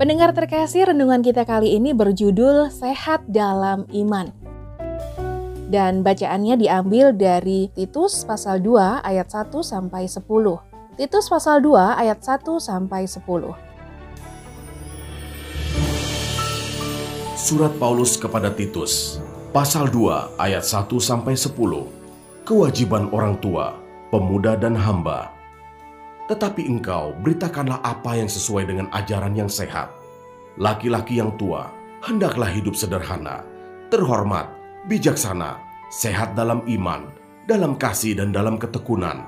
Pendengar terkasih, renungan kita kali ini berjudul Sehat dalam Iman. Dan bacaannya diambil dari Titus pasal 2 ayat 1 sampai 10. Titus pasal 2 ayat 1 sampai 10. Surat Paulus kepada Titus, pasal 2 ayat 1 sampai 10. Kewajiban orang tua, pemuda dan hamba tetapi engkau beritakanlah apa yang sesuai dengan ajaran yang sehat. Laki-laki yang tua, hendaklah hidup sederhana, terhormat, bijaksana, sehat dalam iman, dalam kasih dan dalam ketekunan.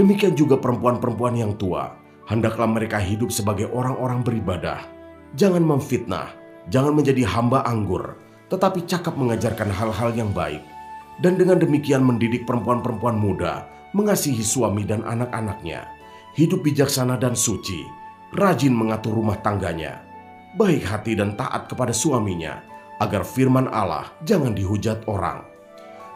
Demikian juga perempuan-perempuan yang tua, hendaklah mereka hidup sebagai orang-orang beribadah. Jangan memfitnah, jangan menjadi hamba anggur, tetapi cakap mengajarkan hal-hal yang baik. Dan dengan demikian mendidik perempuan-perempuan muda, mengasihi suami dan anak-anaknya hidup bijaksana dan suci, rajin mengatur rumah tangganya, baik hati dan taat kepada suaminya, agar firman Allah jangan dihujat orang.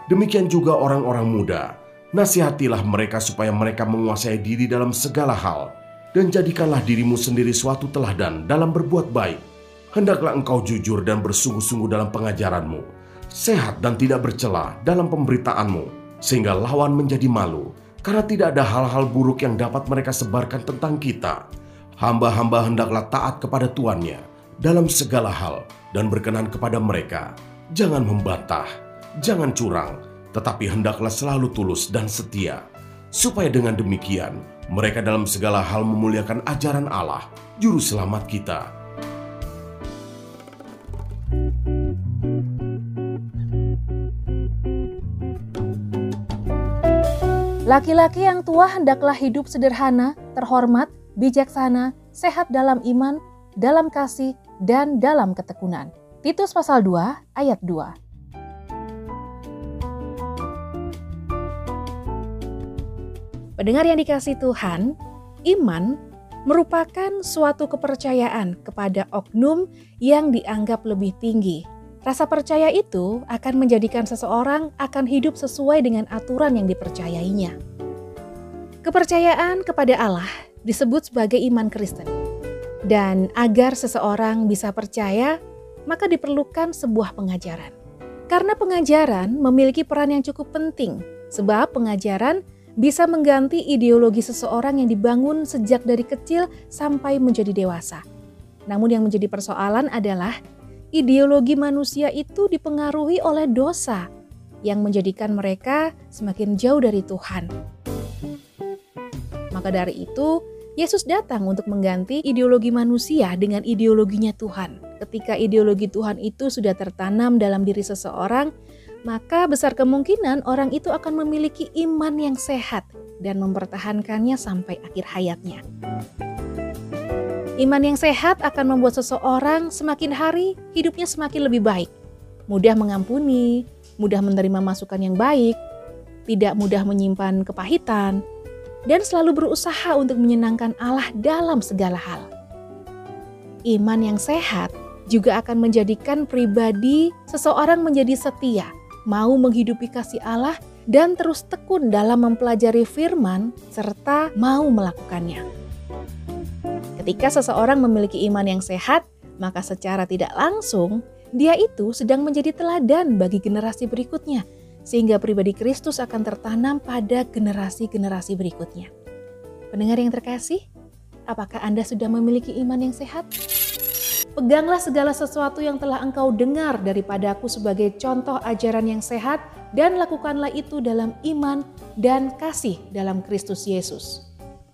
Demikian juga orang-orang muda, nasihatilah mereka supaya mereka menguasai diri dalam segala hal, dan jadikanlah dirimu sendiri suatu teladan dalam berbuat baik. Hendaklah engkau jujur dan bersungguh-sungguh dalam pengajaranmu, sehat dan tidak bercela dalam pemberitaanmu, sehingga lawan menjadi malu, karena tidak ada hal-hal buruk yang dapat mereka sebarkan tentang kita. Hamba-hamba hendaklah taat kepada tuannya dalam segala hal dan berkenan kepada mereka. Jangan membantah, jangan curang, tetapi hendaklah selalu tulus dan setia. Supaya dengan demikian, mereka dalam segala hal memuliakan ajaran Allah, Juru Selamat kita, Laki-laki yang tua hendaklah hidup sederhana, terhormat, bijaksana, sehat dalam iman, dalam kasih, dan dalam ketekunan. Titus pasal 2 ayat 2. Pendengar yang dikasih Tuhan, iman merupakan suatu kepercayaan kepada oknum yang dianggap lebih tinggi Rasa percaya itu akan menjadikan seseorang akan hidup sesuai dengan aturan yang dipercayainya. Kepercayaan kepada Allah disebut sebagai iman Kristen. Dan agar seseorang bisa percaya, maka diperlukan sebuah pengajaran. Karena pengajaran memiliki peran yang cukup penting, sebab pengajaran bisa mengganti ideologi seseorang yang dibangun sejak dari kecil sampai menjadi dewasa. Namun yang menjadi persoalan adalah ideologi manusia itu dipengaruhi oleh dosa yang menjadikan mereka semakin jauh dari Tuhan. Maka dari itu, Yesus datang untuk mengganti ideologi manusia dengan ideologinya Tuhan. Ketika ideologi Tuhan itu sudah tertanam dalam diri seseorang, maka besar kemungkinan orang itu akan memiliki iman yang sehat dan mempertahankannya sampai akhir hayatnya. Iman yang sehat akan membuat seseorang semakin hari hidupnya semakin lebih baik. Mudah mengampuni, mudah menerima masukan yang baik, tidak mudah menyimpan kepahitan, dan selalu berusaha untuk menyenangkan Allah dalam segala hal. Iman yang sehat juga akan menjadikan pribadi seseorang menjadi setia, mau menghidupi kasih Allah dan terus tekun dalam mempelajari firman serta mau melakukannya. Ketika seseorang memiliki iman yang sehat, maka secara tidak langsung dia itu sedang menjadi teladan bagi generasi berikutnya, sehingga pribadi Kristus akan tertanam pada generasi-generasi berikutnya. Pendengar yang terkasih, apakah Anda sudah memiliki iman yang sehat? Peganglah segala sesuatu yang telah engkau dengar daripadaku sebagai contoh ajaran yang sehat dan lakukanlah itu dalam iman dan kasih dalam Kristus Yesus.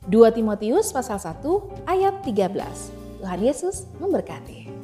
2 Timotius pasal 1 ayat 13. Tuhan Yesus memberkati.